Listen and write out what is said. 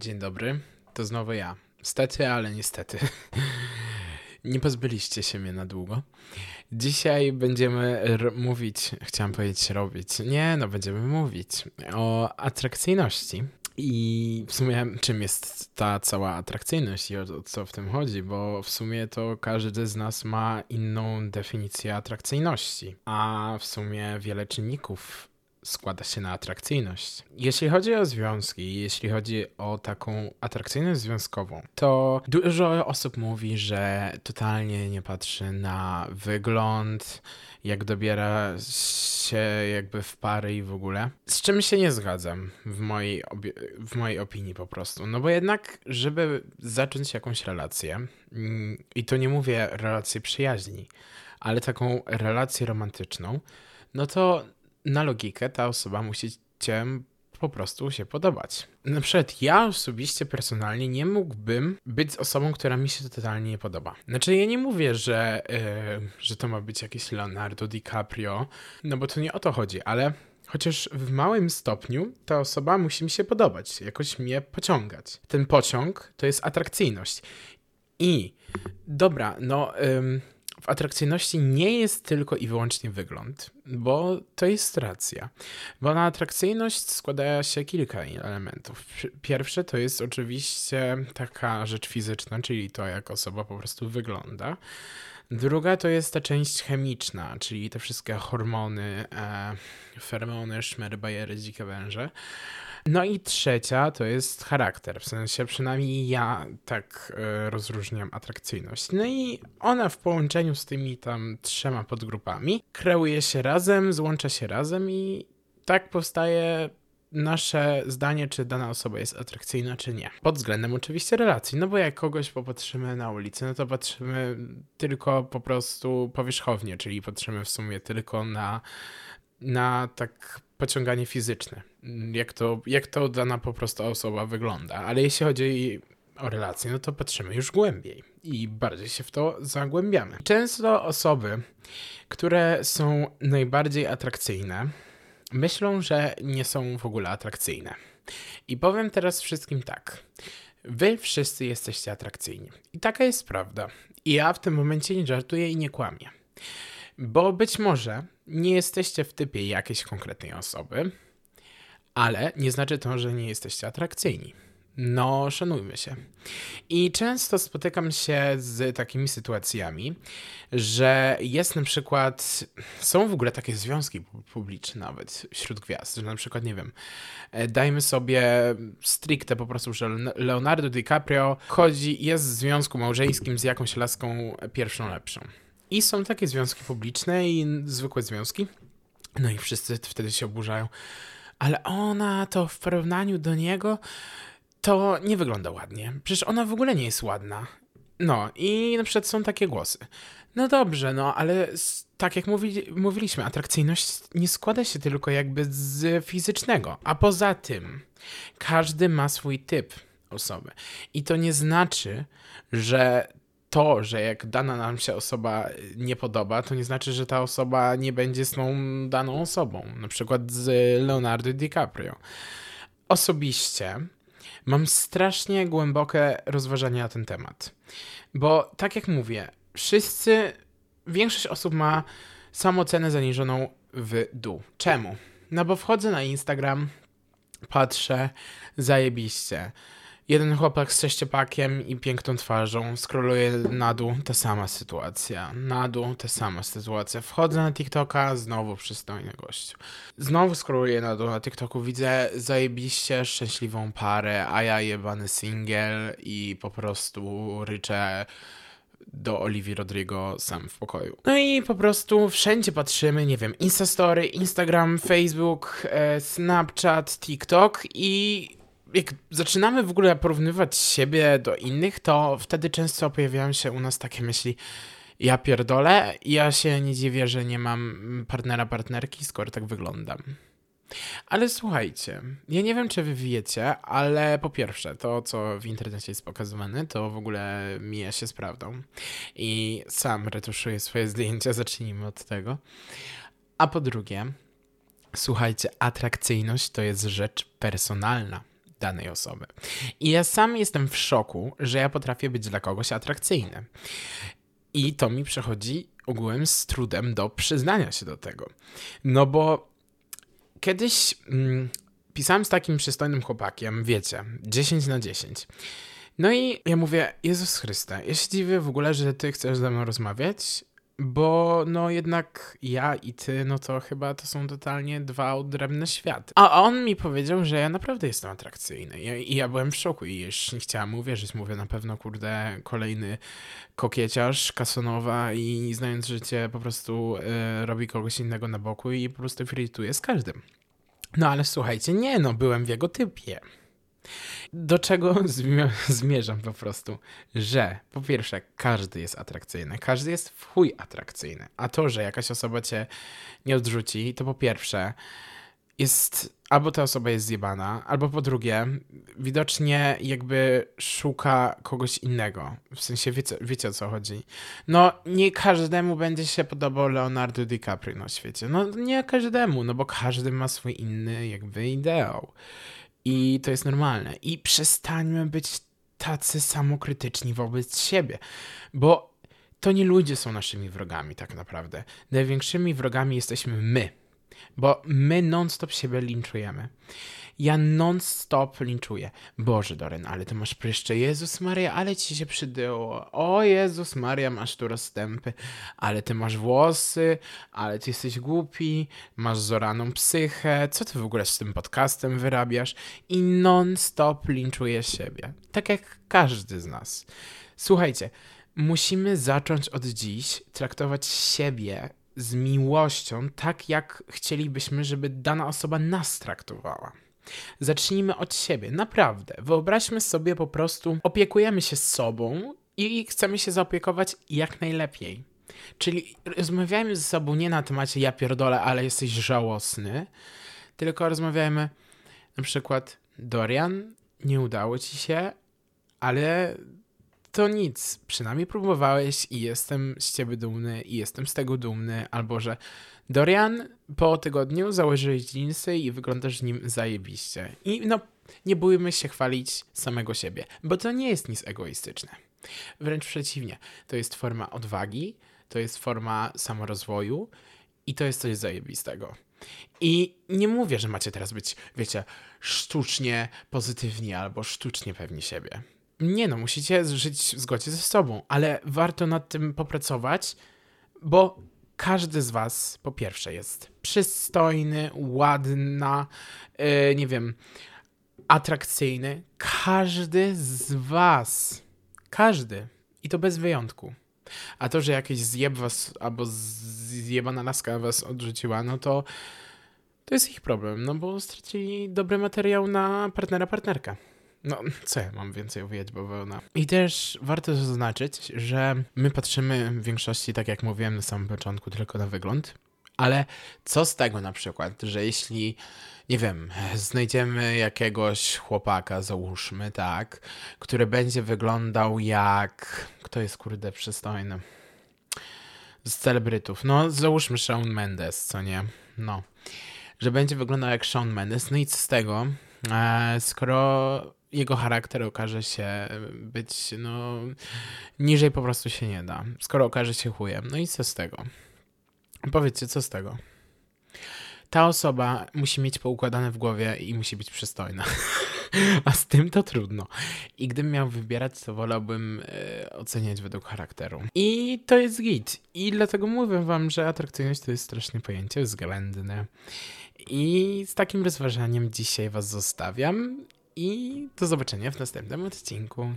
Dzień dobry, to znowu ja. Stety, ale niestety. Nie pozbyliście się mnie na długo. Dzisiaj będziemy mówić, chciałam powiedzieć robić. Nie, no będziemy mówić o atrakcyjności. I w sumie czym jest ta cała atrakcyjność i o, o co w tym chodzi, bo w sumie to każdy z nas ma inną definicję atrakcyjności, a w sumie wiele czynników składa się na atrakcyjność. Jeśli chodzi o związki, jeśli chodzi o taką atrakcyjność związkową, to dużo osób mówi, że totalnie nie patrzy na wygląd, jak dobiera się jakby w pary i w ogóle. Z czym się nie zgadzam w mojej, w mojej opinii po prostu. No bo jednak, żeby zacząć jakąś relację, mm, i to nie mówię relację przyjaźni, ale taką relację romantyczną, no to na logikę ta osoba musi cię po prostu się podobać. Na przykład ja osobiście, personalnie nie mógłbym być osobą, która mi się totalnie nie podoba. Znaczy ja nie mówię, że, yy, że to ma być jakiś Leonardo DiCaprio, no bo to nie o to chodzi, ale chociaż w małym stopniu ta osoba musi mi się podobać, jakoś mnie pociągać. Ten pociąg to jest atrakcyjność. I dobra, no... Yy, w atrakcyjności nie jest tylko i wyłącznie wygląd, bo to jest racja. Bo na atrakcyjność składa się kilka elementów. Pierwsze to jest oczywiście taka rzecz fizyczna, czyli to, jak osoba po prostu wygląda. Druga to jest ta część chemiczna, czyli te wszystkie hormony, e, fermony, szmery, bajery, dzikie węże. No i trzecia to jest charakter, w sensie przynajmniej ja tak y, rozróżniam atrakcyjność. No i ona w połączeniu z tymi tam trzema podgrupami kreuje się razem, złącza się razem i tak powstaje nasze zdanie, czy dana osoba jest atrakcyjna, czy nie. Pod względem oczywiście relacji, no bo jak kogoś popatrzymy na ulicy, no to patrzymy tylko po prostu powierzchownie, czyli patrzymy w sumie tylko na, na tak pociąganie fizyczne, jak to, jak to dana po prostu osoba wygląda. Ale jeśli chodzi o relacje, no to patrzymy już głębiej i bardziej się w to zagłębiamy. Często osoby, które są najbardziej atrakcyjne, myślą, że nie są w ogóle atrakcyjne. I powiem teraz wszystkim tak. Wy wszyscy jesteście atrakcyjni. I taka jest prawda. I ja w tym momencie nie żartuję i nie kłamię. Bo być może nie jesteście w typie jakiejś konkretnej osoby, ale nie znaczy to, że nie jesteście atrakcyjni. No, szanujmy się. I często spotykam się z takimi sytuacjami, że jest na przykład, są w ogóle takie związki publiczne nawet wśród gwiazd, że na przykład, nie wiem, e, dajmy sobie stricte po prostu, że Leonardo DiCaprio chodzi, jest w związku małżeńskim z jakąś laską pierwszą lepszą. I są takie związki publiczne i zwykłe związki. No i wszyscy wtedy się oburzają. Ale ona to w porównaniu do niego to nie wygląda ładnie. Przecież ona w ogóle nie jest ładna. No i na przykład są takie głosy. No dobrze, no ale tak jak mówi, mówiliśmy, atrakcyjność nie składa się tylko jakby z fizycznego. A poza tym, każdy ma swój typ osoby. I to nie znaczy, że to, że jak dana nam się osoba nie podoba, to nie znaczy, że ta osoba nie będzie z tą daną osobą. Na przykład z Leonardo DiCaprio. Osobiście mam strasznie głębokie rozważania na ten temat. Bo tak jak mówię, wszyscy, większość osób ma samocenę zaniżoną w dół. Czemu? No bo wchodzę na Instagram, patrzę, zajebiście jeden chłopak z sześciopakiem i piękną twarzą skroluje na dół, ta sama sytuacja. Na dół, ta sama sytuacja. Wchodzę na TikToka, znowu przystojny gościu. Znowu skroluję na dół na TikToku, widzę zajebiście szczęśliwą parę, a ja jebany single i po prostu ryczę do Oliwii Rodrigo sam w pokoju. No i po prostu wszędzie patrzymy, nie wiem, Instastory, Instagram, Facebook, e, Snapchat, TikTok i jak zaczynamy w ogóle porównywać siebie do innych, to wtedy często pojawiają się u nas takie myśli, ja pierdolę, ja się nie dziwię, że nie mam partnera, partnerki, skoro tak wyglądam. Ale słuchajcie, ja nie wiem, czy wy wiecie, ale po pierwsze, to co w internecie jest pokazywane, to w ogóle mija się z prawdą. I sam retuszuję swoje zdjęcia, zacznijmy od tego. A po drugie, słuchajcie, atrakcyjność to jest rzecz personalna danej osoby. I ja sam jestem w szoku, że ja potrafię być dla kogoś atrakcyjny. I to mi przychodzi ogółem z trudem do przyznania się do tego. No bo kiedyś mm, pisałem z takim przystojnym chłopakiem, wiecie, 10 na 10. No i ja mówię, Jezus Chryste, ja się dziwię w ogóle, że ty chcesz ze mną rozmawiać, bo no jednak ja i ty, no to chyba to są totalnie dwa odrębne światy. A on mi powiedział, że ja naprawdę jestem atrakcyjny. I ja byłem w szoku i już nie chciałam uwierzyć. Mówię, na pewno, kurde, kolejny kokieciarz, kasonowa i znając życie po prostu y, robi kogoś innego na boku i po prostu flirtuje z każdym. No ale słuchajcie, nie no, byłem w jego typie. Do czego zmierzam po prostu? Że po pierwsze, każdy jest atrakcyjny, każdy jest w chuj atrakcyjny. A to, że jakaś osoba cię nie odrzuci, to po pierwsze jest albo ta osoba jest zjebana, albo po drugie, widocznie jakby szuka kogoś innego. W sensie wiecie, wiecie o co chodzi. No, nie każdemu będzie się podobał Leonardo DiCaprio na świecie. No, nie każdemu, no bo każdy ma swój inny jakby ideał. I to jest normalne. I przestańmy być tacy samokrytyczni wobec siebie, bo to nie ludzie są naszymi wrogami, tak naprawdę. Największymi wrogami jesteśmy my, bo my non-stop siebie linczujemy. Ja non-stop linczuję. Boże, Doren, ale ty masz pryszcze. Jezus Maria, ale ci się przydyło. O Jezus Maria, masz tu rozstępy. Ale ty masz włosy, ale ty jesteś głupi, masz zoraną psychę. Co ty w ogóle z tym podcastem wyrabiasz? I non-stop linczuję siebie. Tak jak każdy z nas. Słuchajcie, musimy zacząć od dziś traktować siebie z miłością, tak jak chcielibyśmy, żeby dana osoba nas traktowała. Zacznijmy od siebie, naprawdę. Wyobraźmy sobie po prostu, opiekujemy się sobą i chcemy się zaopiekować jak najlepiej. Czyli rozmawiajmy ze sobą nie na temacie ja pierdolę, ale jesteś żałosny, tylko rozmawiajmy na przykład Dorian, nie udało ci się, ale to nic. Przynajmniej próbowałeś i jestem z ciebie dumny i jestem z tego dumny, albo że Dorian, po tygodniu założyłeś jeansy i wyglądasz nim zajebiście. I no, nie bójmy się chwalić samego siebie, bo to nie jest nic egoistyczne. Wręcz przeciwnie, to jest forma odwagi, to jest forma samorozwoju i to jest coś zajebistego. I nie mówię, że macie teraz być, wiecie, sztucznie pozytywni albo sztucznie pewni siebie. Nie no, musicie żyć w zgodzie ze sobą, ale warto nad tym popracować, bo każdy z was po pierwsze jest przystojny, ładna, yy, nie wiem, atrakcyjny. Każdy z was. Każdy. I to bez wyjątku. A to, że jakiś zjeb was albo zjebana laska was odrzuciła, no to to jest ich problem, no bo stracili dobry materiał na partnera, partnerkę. No, co ja mam więcej uwijać bawełna? I też warto zaznaczyć, że my patrzymy w większości, tak jak mówiłem na samym początku, tylko na wygląd. Ale co z tego na przykład, że jeśli, nie wiem, znajdziemy jakiegoś chłopaka, załóżmy, tak, który będzie wyglądał jak. Kto jest kurde przystojny? Z celebrytów. No, załóżmy Shawn Mendes, co nie? No. Że będzie wyglądał jak Shawn Mendes. No i co z tego, e, skoro jego charakter okaże się być, no, niżej po prostu się nie da. Skoro okaże się chujem. No i co z tego? Powiedzcie, co z tego? Ta osoba musi mieć poukładane w głowie i musi być przystojna. A z tym to trudno. I gdybym miał wybierać, to wolałbym e, oceniać według charakteru. I to jest git. I dlatego mówię wam, że atrakcyjność to jest strasznie pojęcie względne. I z takim rozważaniem dzisiaj was zostawiam i do zobaczenia w następnym odcinku.